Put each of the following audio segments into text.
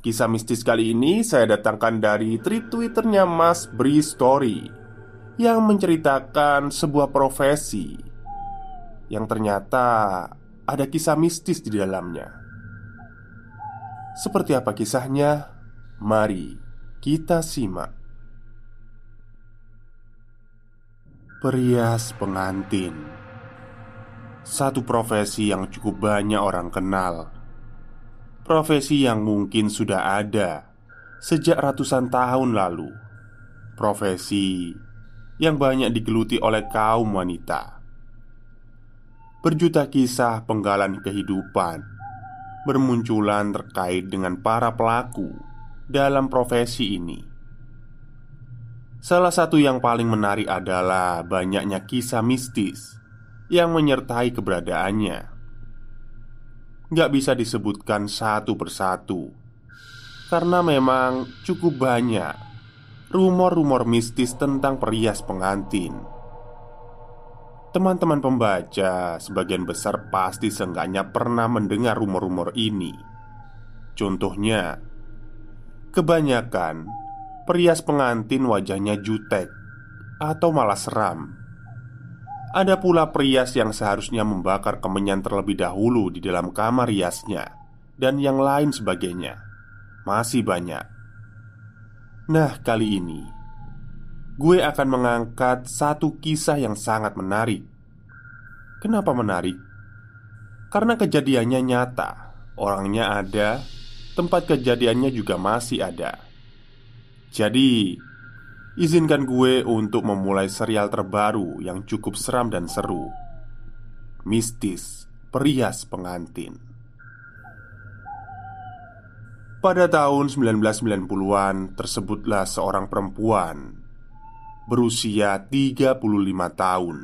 Kisah mistis kali ini saya datangkan dari tweet twitternya Mas Bri Story Yang menceritakan sebuah profesi Yang ternyata ada kisah mistis di dalamnya. Seperti apa kisahnya? Mari kita simak. Perias pengantin. Satu profesi yang cukup banyak orang kenal Profesi yang mungkin sudah ada sejak ratusan tahun lalu. Profesi yang banyak digeluti oleh kaum wanita. Berjuta kisah penggalan kehidupan bermunculan terkait dengan para pelaku dalam profesi ini. Salah satu yang paling menarik adalah banyaknya kisah mistis yang menyertai keberadaannya nggak bisa disebutkan satu persatu. Karena memang cukup banyak Rumor-rumor mistis tentang perias pengantin. Teman-teman pembaca sebagian besar pasti seenggaknya pernah mendengar rumor-rumor ini. Contohnya Kebanyakan Perias pengantin wajahnya jutek Atau malah seram ada pula perias yang seharusnya membakar kemenyan terlebih dahulu di dalam kamar riasnya Dan yang lain sebagainya. Masih banyak. Nah kali ini Gue akan mengangkat satu kisah yang sangat menarik. Kenapa menarik? Karena kejadiannya nyata. Orangnya ada Tempat kejadiannya juga masih ada. Jadi Izinkan gue untuk memulai serial terbaru yang cukup seram dan seru. Mistis Perias Pengantin. Pada tahun 1990-an tersebutlah seorang perempuan. Berusia 35 tahun.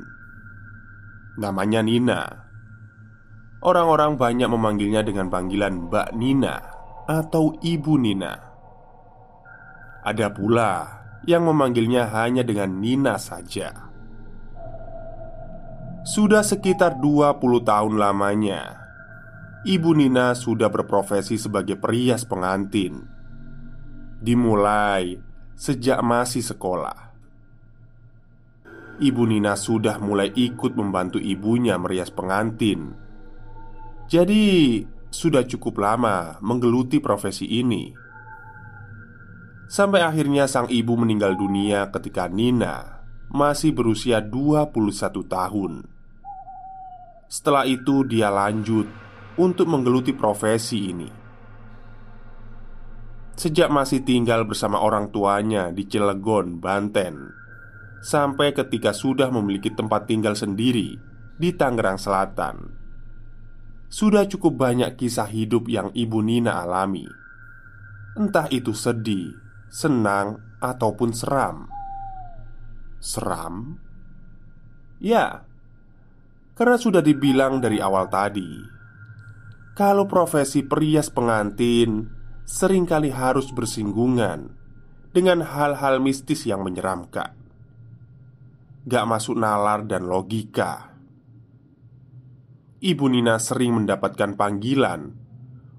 Namanya Nina. Orang-orang banyak memanggilnya dengan panggilan Mbak Nina Atau Ibu Nina. Ada pula yang memanggilnya hanya dengan Nina saja. Sudah sekitar 20 tahun lamanya Ibu Nina sudah berprofesi sebagai perias pengantin. Dimulai sejak masih sekolah. Ibu Nina sudah mulai ikut membantu ibunya merias pengantin. Jadi sudah cukup lama menggeluti profesi ini Sampai akhirnya sang ibu meninggal dunia ketika Nina masih berusia 21 tahun. Setelah itu dia lanjut untuk menggeluti profesi ini. Sejak masih tinggal bersama orang tuanya di Cilegon, Banten Sampai ketika sudah memiliki tempat tinggal sendiri di Tangerang Selatan. Sudah cukup banyak kisah hidup yang ibu Nina alami. Entah itu sedih, senang, ataupun seram. Seram? Ya, karena sudah dibilang dari awal tadi, kalau profesi perias pengantin sering kali harus bersinggungan dengan hal-hal mistis yang menyeramkan. Gak masuk nalar dan logika. Ibu Nina sering mendapatkan panggilan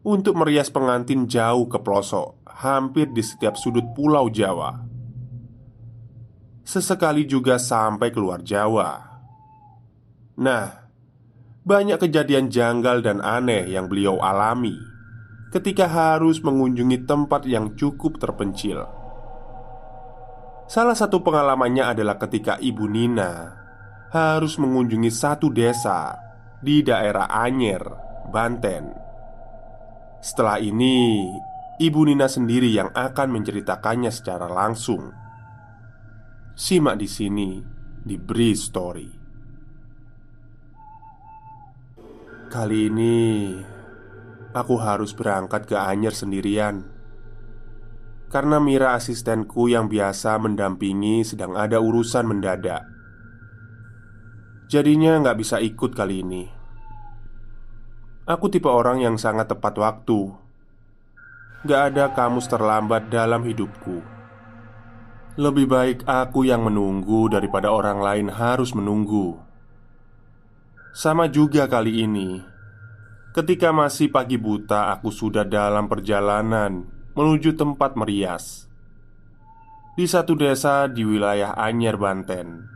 untuk merias pengantin jauh ke pelosok, hampir di setiap sudut pulau Jawa. Sesekali juga sampai keluar Jawa. Nah, banyak kejadian janggal dan aneh yang beliau alami ketika harus mengunjungi tempat yang cukup terpencil. Salah satu pengalamannya adalah ketika Ibu Nina harus mengunjungi satu desa di daerah Anyer, Banten. Setelah ini, Ibu Nina sendiri yang akan menceritakannya secara langsung. Simak di sini di Bri Story. Kali ini aku harus berangkat ke Anyer sendirian karena Mira asistenku yang biasa mendampingi sedang ada urusan mendadak Jadinya nggak bisa ikut kali ini Aku tipe orang yang sangat tepat waktu Gak ada kamus terlambat dalam hidupku. Lebih baik aku yang menunggu daripada orang lain harus menunggu. Sama juga kali ini Ketika masih pagi buta aku sudah dalam perjalanan menuju tempat merias. Di satu desa di wilayah Anyer, Banten.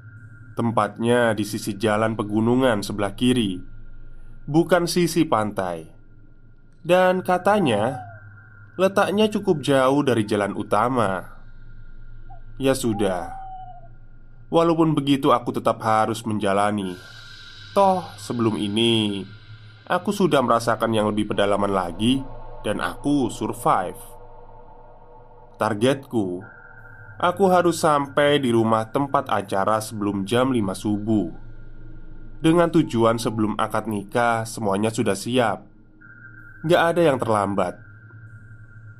Tempatnya di sisi jalan pegunungan sebelah kiri, bukan sisi pantai, dan katanya letaknya cukup jauh dari jalan utama. Ya sudah, walaupun begitu, aku tetap harus menjalani. Toh, sebelum ini aku sudah merasakan yang lebih pedalaman lagi, dan aku survive. Targetku Aku harus sampai di rumah tempat acara sebelum jam 5 subuh Dengan tujuan sebelum akad nikah semuanya sudah siap Gak ada yang terlambat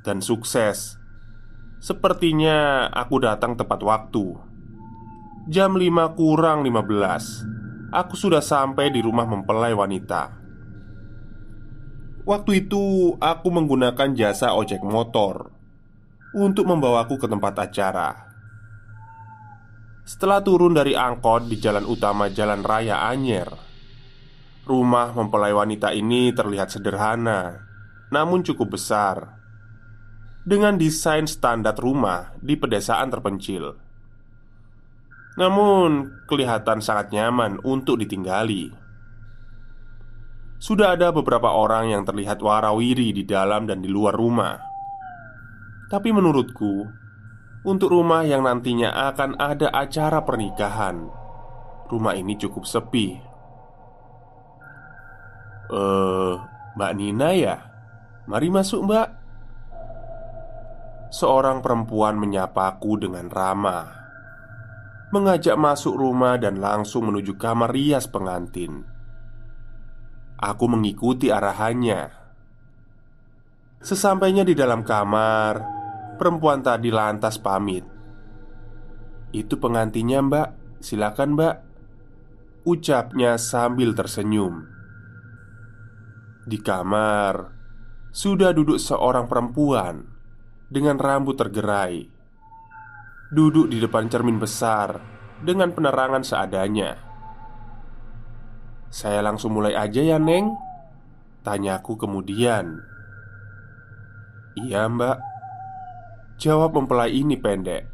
Dan sukses Sepertinya aku datang tepat waktu Jam 5 kurang 15 Aku sudah sampai di rumah mempelai wanita Waktu itu aku menggunakan jasa ojek motor untuk membawaku ke tempat acara. Setelah turun dari angkot di jalan utama Jalan Raya Anyer, rumah mempelai wanita ini terlihat sederhana, namun cukup besar. Dengan desain standar rumah di pedesaan terpencil. Namun, kelihatan sangat nyaman untuk ditinggali. Sudah ada beberapa orang yang terlihat warawiri di dalam dan di luar rumah. Tapi menurutku, untuk rumah yang nantinya akan ada acara pernikahan, rumah ini cukup sepi. Eh, Mbak Nina ya? Mari masuk, Mbak. Seorang perempuan menyapaku dengan ramah, mengajak masuk rumah dan langsung menuju kamar rias pengantin. Aku mengikuti arahannya. Sesampainya di dalam kamar, Perempuan tadi lantas pamit. Itu pengantinnya mbak. Silakan mbak Ucapnya sambil tersenyum. Di kamar Sudah duduk seorang perempuan Dengan rambut tergerai. Duduk di depan cermin besar Dengan penerangan seadanya. Saya langsung mulai aja ya Neng Tanyaku kemudian. Iya mbak Jawab mempelai ini pendek.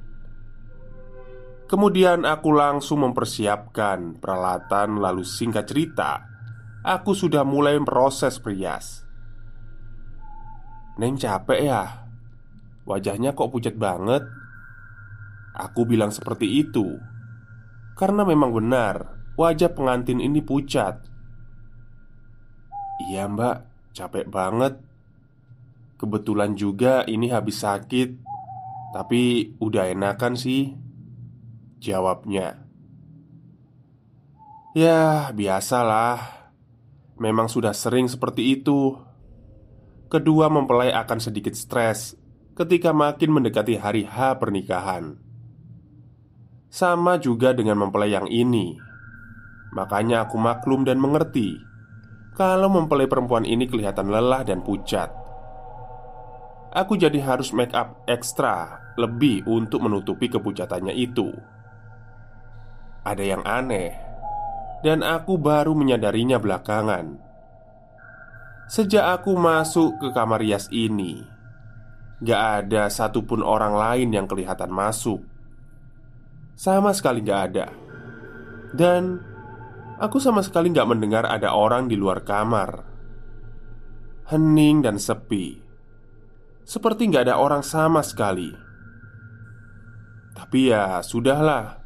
Kemudian aku langsung mempersiapkan peralatan lalu singkat cerita. Aku sudah mulai proses perias. Neng capek ya? Wajahnya kok pucat banget? Aku bilang seperti itu. Karena memang benar Wajah pengantin ini pucat. Iya mbak, capek banget. Kebetulan juga ini habis sakit. Tapi udah enakan sih Jawabnya. Ya biasalah. Memang sudah sering seperti itu. Kedua mempelai akan sedikit stres Ketika makin mendekati hari H pernikahan Sama juga dengan mempelai yang ini Makanya aku maklum dan mengerti kalau mempelai perempuan ini kelihatan lelah dan pucat. Aku jadi harus make up ekstra lebih untuk menutupi kepucatannya itu. Ada yang aneh, dan aku baru menyadarinya belakangan. Sejak aku masuk ke kamar rias ini, gak ada satupun orang lain yang kelihatan masuk. Sama sekali gak ada, dan Aku sama sekali nggak mendengar ada orang di luar kamar. Hening dan sepi. Seperti nggak ada orang sama sekali. Tapi ya sudahlah.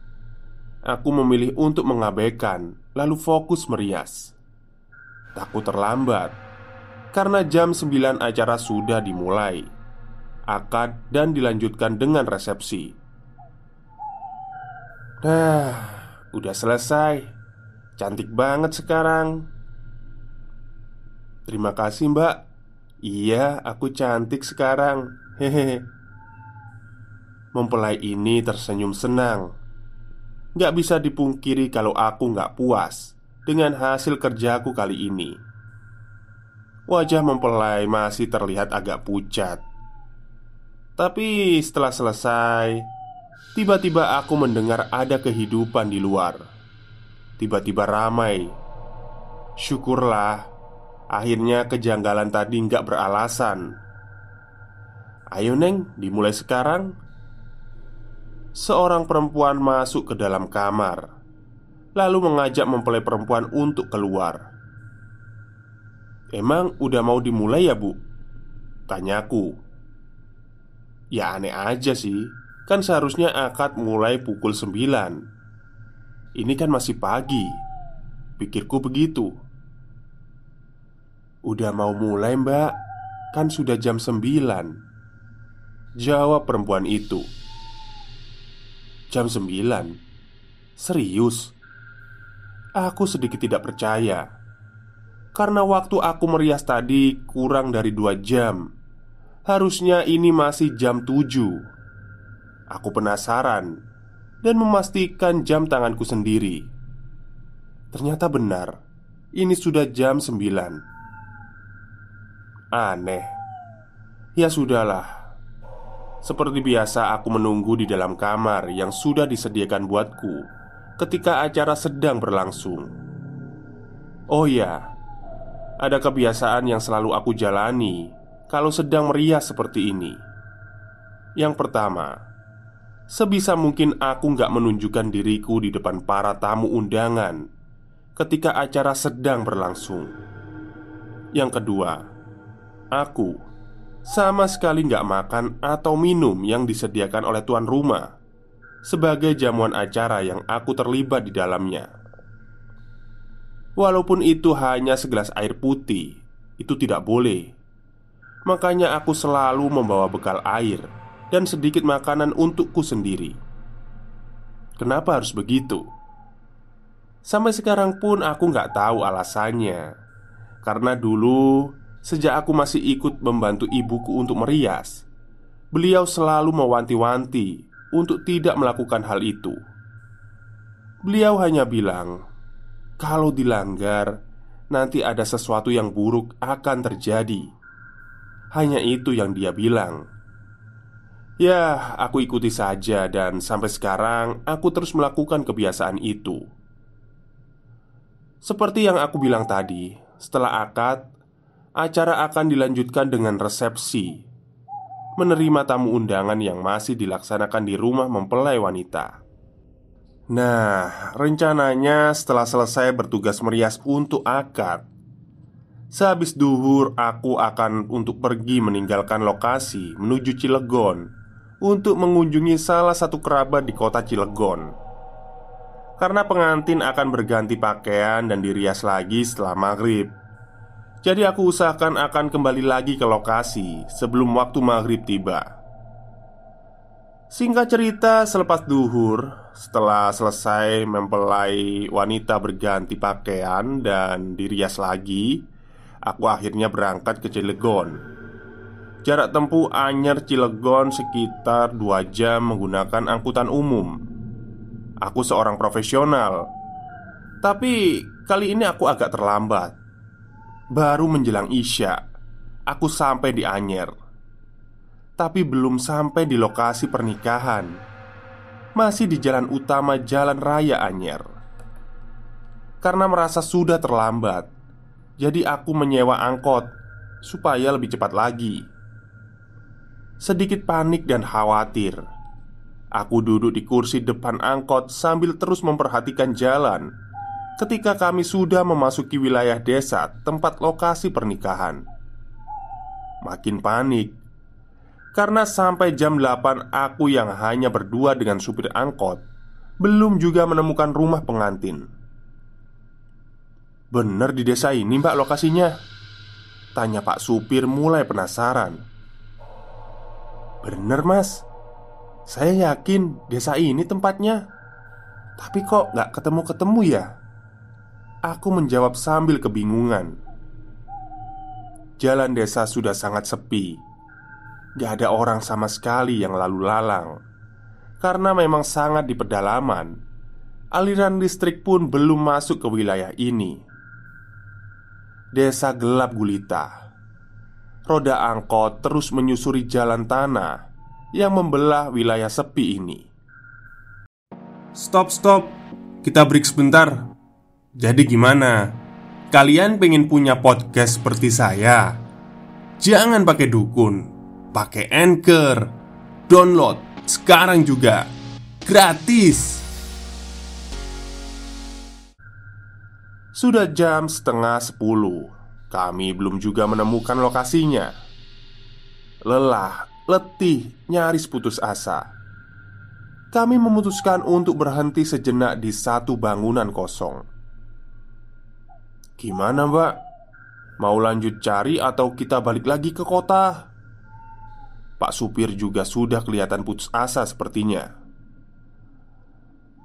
Aku memilih untuk mengabaikan Lalu fokus merias. Takut terlambat Karena jam 9 acara sudah dimulai Akad dan dilanjutkan dengan resepsi. Nah, udah selesai. Cantik banget sekarang. Terima kasih mbak. Iya aku cantik sekarang. Hehehe. Mempelai ini tersenyum senang. Gak bisa dipungkiri kalau aku gak puas Dengan hasil kerjaku kali ini. Wajah mempelai masih terlihat agak pucat Tapi setelah selesai Tiba-tiba aku mendengar ada kehidupan di luar tiba-tiba ramai. Syukurlah, akhirnya kejanggalan tadi nggak beralasan. Ayo Neng, dimulai sekarang. Seorang perempuan masuk ke dalam kamar Lalu mengajak mempelai perempuan untuk keluar Emang udah mau dimulai ya bu? Tanyaku Ya aneh aja sih. Kan seharusnya akad mulai pukul 9 ini kan masih pagi. Pikirku begitu. Udah mau mulai mbak. Kan sudah jam 9 Jawab perempuan itu. Jam 9? Serius? Aku sedikit tidak percaya. Karena waktu aku merias tadi kurang dari dua jam Harusnya ini masih jam 7 Aku penasaran dan memastikan jam tanganku sendiri. Ternyata benar, ini sudah jam 9 Aneh. Ya sudahlah. Seperti biasa aku menunggu di dalam kamar yang sudah disediakan buatku ketika acara sedang berlangsung. Oh ya, ada kebiasaan yang selalu aku jalani kalau sedang merias seperti ini. Yang pertama, Sebisa mungkin aku nggak menunjukkan diriku di depan para tamu undangan Ketika acara sedang berlangsung. Yang kedua Aku sama sekali nggak makan atau minum yang disediakan oleh tuan rumah Sebagai jamuan acara yang aku terlibat di dalamnya. Walaupun itu hanya segelas air putih Itu tidak boleh Makanya aku selalu membawa bekal air dan sedikit makanan untukku sendiri. Kenapa harus begitu? Sampai sekarang pun aku nggak tahu alasannya Karena dulu Sejak aku masih ikut membantu ibuku untuk merias Beliau selalu mewanti-wanti Untuk tidak melakukan hal itu Beliau hanya bilang Kalau dilanggar Nanti ada sesuatu yang buruk akan terjadi Hanya itu yang dia bilang Ya, aku ikuti saja, dan sampai sekarang aku terus melakukan kebiasaan itu. Seperti yang aku bilang tadi, setelah akad, acara akan dilanjutkan dengan resepsi, menerima tamu undangan yang masih dilaksanakan di rumah mempelai wanita. Nah, rencananya setelah selesai bertugas merias untuk akad, sehabis duhur aku akan untuk pergi meninggalkan lokasi menuju Cilegon untuk mengunjungi salah satu kerabat di kota Cilegon. Karena pengantin akan berganti pakaian dan dirias lagi setelah maghrib. Jadi aku usahakan akan kembali lagi ke lokasi sebelum waktu maghrib tiba. Singkat cerita, selepas duhur, setelah selesai mempelai wanita berganti pakaian dan dirias lagi, aku akhirnya berangkat ke Cilegon Jarak tempuh Anyar Cilegon sekitar 2 jam menggunakan angkutan umum Aku seorang profesional Tapi kali ini aku agak terlambat baru menjelang Isya, aku sampai di Anyer. Tapi belum sampai di lokasi pernikahan. Masih di jalan utama Jalan Raya Anyer. Karena merasa sudah terlambat, jadi aku menyewa angkot supaya lebih cepat lagi. Sedikit panik dan khawatir. Aku duduk di kursi depan angkot sambil terus memperhatikan jalan ketika kami sudah memasuki wilayah desa tempat lokasi pernikahan. Makin panik karena sampai jam 8 aku yang hanya berdua dengan supir angkot belum juga menemukan rumah pengantin. Bener di desa ini, Mbak, lokasinya? Tanya Pak supir mulai penasaran. Bener, Mas. Saya yakin desa ini tempatnya. Tapi kok nggak ketemu-ketemu ya? Aku menjawab sambil kebingungan Jalan desa sudah sangat sepi Gak ada orang sama sekali yang lalu lalang Karena memang sangat di pedalaman Aliran listrik pun belum masuk ke wilayah ini Desa gelap gulita Roda angkot terus menyusuri jalan tanah Yang membelah wilayah sepi ini Stop, stop. Kita break sebentar. Jadi gimana? Kalian pengen punya podcast seperti saya? Jangan pakai dukun, pakai Anchor. Download sekarang juga. Gratis. Sudah jam setengah sepuluh Kami belum juga menemukan lokasinya Lelah, letih, nyaris putus asa Kami memutuskan untuk berhenti sejenak di satu bangunan kosong Gimana mbak? Mau lanjut cari atau kita balik lagi ke kota? Pak supir juga sudah kelihatan putus asa sepertinya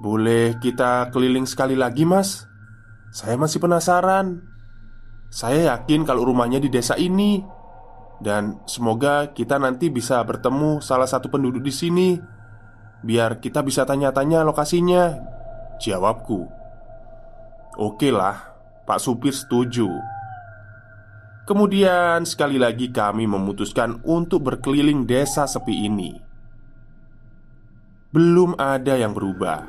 Boleh kita keliling sekali lagi mas? Saya masih penasaran Saya yakin kalau rumahnya di desa ini Dan semoga kita nanti bisa bertemu salah satu penduduk di sini Biar kita bisa tanya-tanya lokasinya Jawabku Oke lah Pak supir setuju. Kemudian sekali lagi kami memutuskan untuk berkeliling desa sepi ini. Belum ada yang berubah.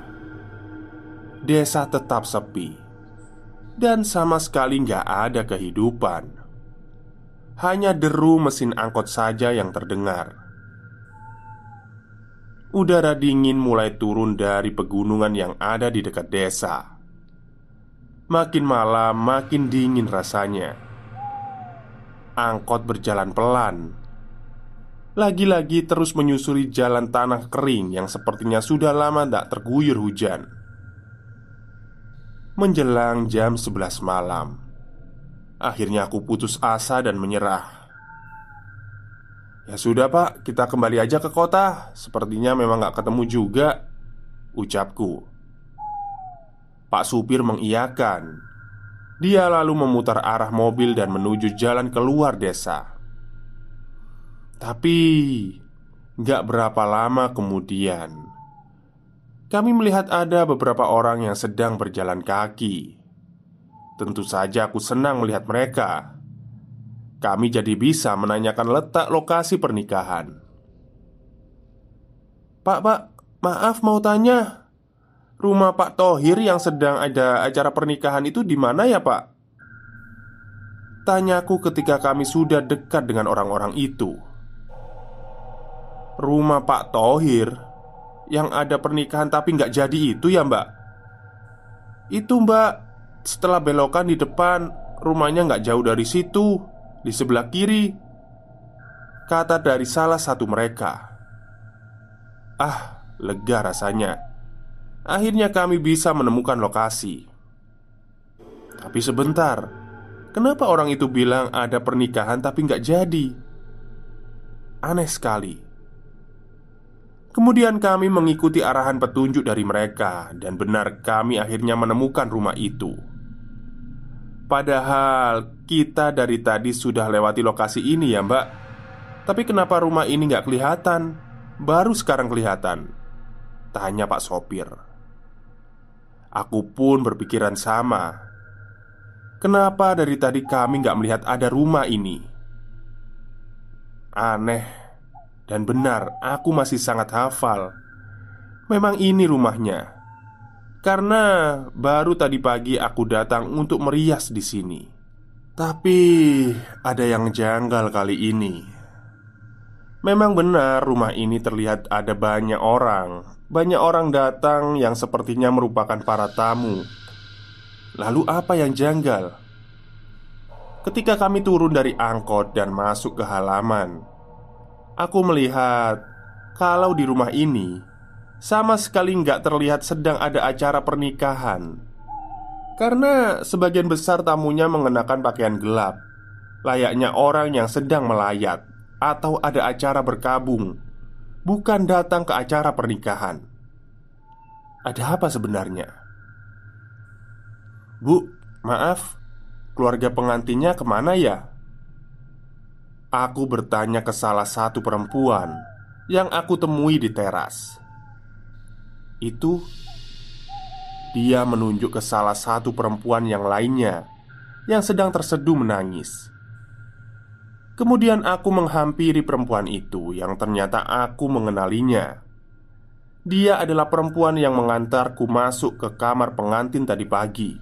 Desa tetap sepi dan sama sekali nggak ada kehidupan. Hanya deru mesin angkot saja yang terdengar. Udara dingin mulai turun dari pegunungan yang ada di dekat desa. Makin malam makin dingin rasanya Angkot berjalan pelan Lagi-lagi terus menyusuri jalan tanah kering Yang sepertinya sudah lama tak terguyur hujan Menjelang jam 11 malam Akhirnya aku putus asa dan menyerah Ya sudah pak, kita kembali aja ke kota Sepertinya memang gak ketemu juga Ucapku Pak supir mengiyakan. Dia lalu memutar arah mobil dan menuju jalan keluar desa. Tapi gak berapa lama kemudian, kami melihat ada beberapa orang yang sedang berjalan kaki. Tentu saja aku senang melihat mereka. Kami jadi bisa menanyakan letak lokasi pernikahan. Pak, pak, maaf mau tanya Rumah Pak Tohir yang sedang ada acara pernikahan itu di mana ya Pak? Tanyaku ketika kami sudah dekat dengan orang-orang itu Rumah Pak Tohir Yang ada pernikahan tapi nggak jadi itu ya mbak? Itu mbak. Setelah belokan di depan Rumahnya nggak jauh dari situ Di sebelah kiri. Kata dari salah satu mereka. Ah, lega rasanya. Akhirnya kami bisa menemukan lokasi. Tapi sebentar Kenapa orang itu bilang ada pernikahan tapi nggak jadi? Aneh sekali Kemudian kami mengikuti arahan petunjuk dari mereka Dan benar kami akhirnya menemukan rumah itu Padahal kita dari tadi sudah lewati lokasi ini ya mbak Tapi kenapa rumah ini nggak kelihatan? Baru sekarang kelihatan Tanya pak sopir Aku pun berpikiran sama. Kenapa dari tadi kami nggak melihat ada rumah ini? Aneh dan benar, aku masih sangat hafal. Memang ini rumahnya. Karena baru tadi pagi aku datang untuk merias di sini. Tapi ada yang janggal kali ini. Memang benar rumah ini terlihat ada banyak orang Banyak orang datang yang sepertinya merupakan para tamu Lalu apa yang janggal? Ketika kami turun dari angkot dan masuk ke halaman Aku melihat Kalau di rumah ini Sama sekali nggak terlihat sedang ada acara pernikahan Karena sebagian besar tamunya mengenakan pakaian gelap Layaknya orang yang sedang melayat atau ada acara berkabung, bukan datang ke acara pernikahan. Ada apa sebenarnya? Bu, maaf, keluarga pengantinnya ke mana ya? Aku bertanya ke salah satu perempuan yang aku temui di teras. Itu dia menunjuk ke salah satu perempuan yang lainnya yang sedang terseduh menangis. Kemudian aku menghampiri perempuan itu yang ternyata aku mengenalinya. Dia adalah perempuan yang mengantarku masuk ke kamar pengantin tadi pagi.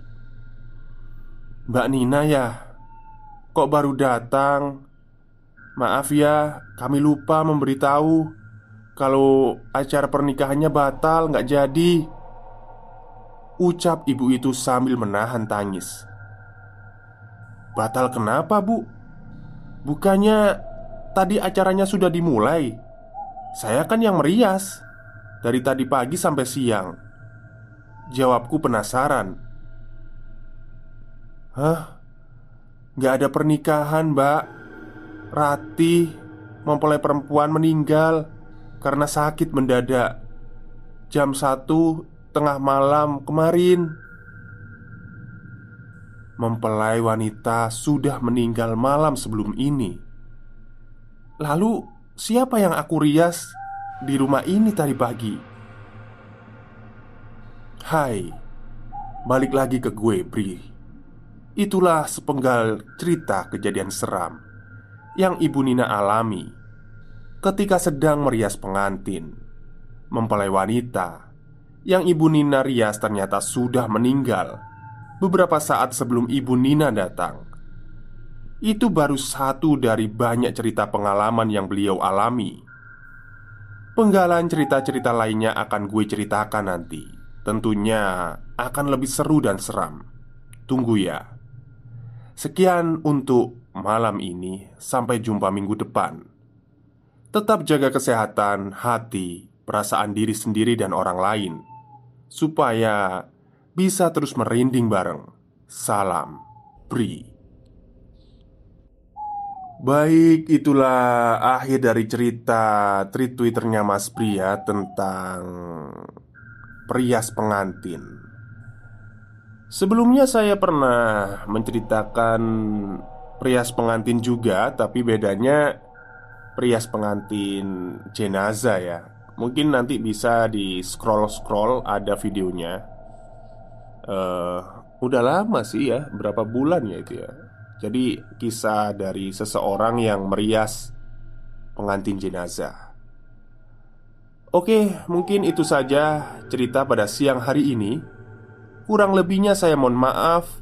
Mbak Nina ya, kok baru datang? Maaf ya, kami lupa memberitahu kalau acara pernikahannya batal, nggak jadi. Ucap ibu itu sambil menahan tangis. Batal kenapa, Bu? Bukannya tadi acaranya sudah dimulai? Saya kan yang merias Dari tadi pagi sampai siang Jawabku penasaran Hah? Gak ada pernikahan mbak Rati Mempelai perempuan meninggal Karena sakit mendadak Jam satu tengah malam kemarin mempelai wanita sudah meninggal malam sebelum ini. Lalu, siapa yang aku rias di rumah ini tadi pagi? Hai, balik lagi ke gue, Bri. Itulah sepenggal cerita kejadian seram yang Ibu Nina alami ketika sedang merias pengantin. Mempelai wanita yang Ibu Nina rias ternyata sudah meninggal beberapa saat sebelum ibu Nina datang. Itu baru satu dari banyak cerita pengalaman yang beliau alami. Penggalan cerita-cerita lainnya akan gue ceritakan nanti. Tentunya akan lebih seru dan seram. Tunggu ya. Sekian untuk malam ini. Sampai jumpa minggu depan. Tetap jaga kesehatan hati, perasaan diri sendiri, dan orang lain, supaya bisa terus merinding bareng. Salam, Pri. Baik, itulah akhir dari cerita tweet twitternya Mas Pri ya tentang perias pengantin. Sebelumnya saya pernah menceritakan perias pengantin juga, tapi bedanya perias pengantin jenazah ya. Mungkin nanti bisa di scroll-scroll ada videonya uh, udah lama sih ya, berapa bulan ya itu ya. Jadi kisah dari seseorang yang merias pengantin jenazah. Oke, mungkin itu saja cerita pada siang hari ini. Kurang lebihnya saya mohon maaf.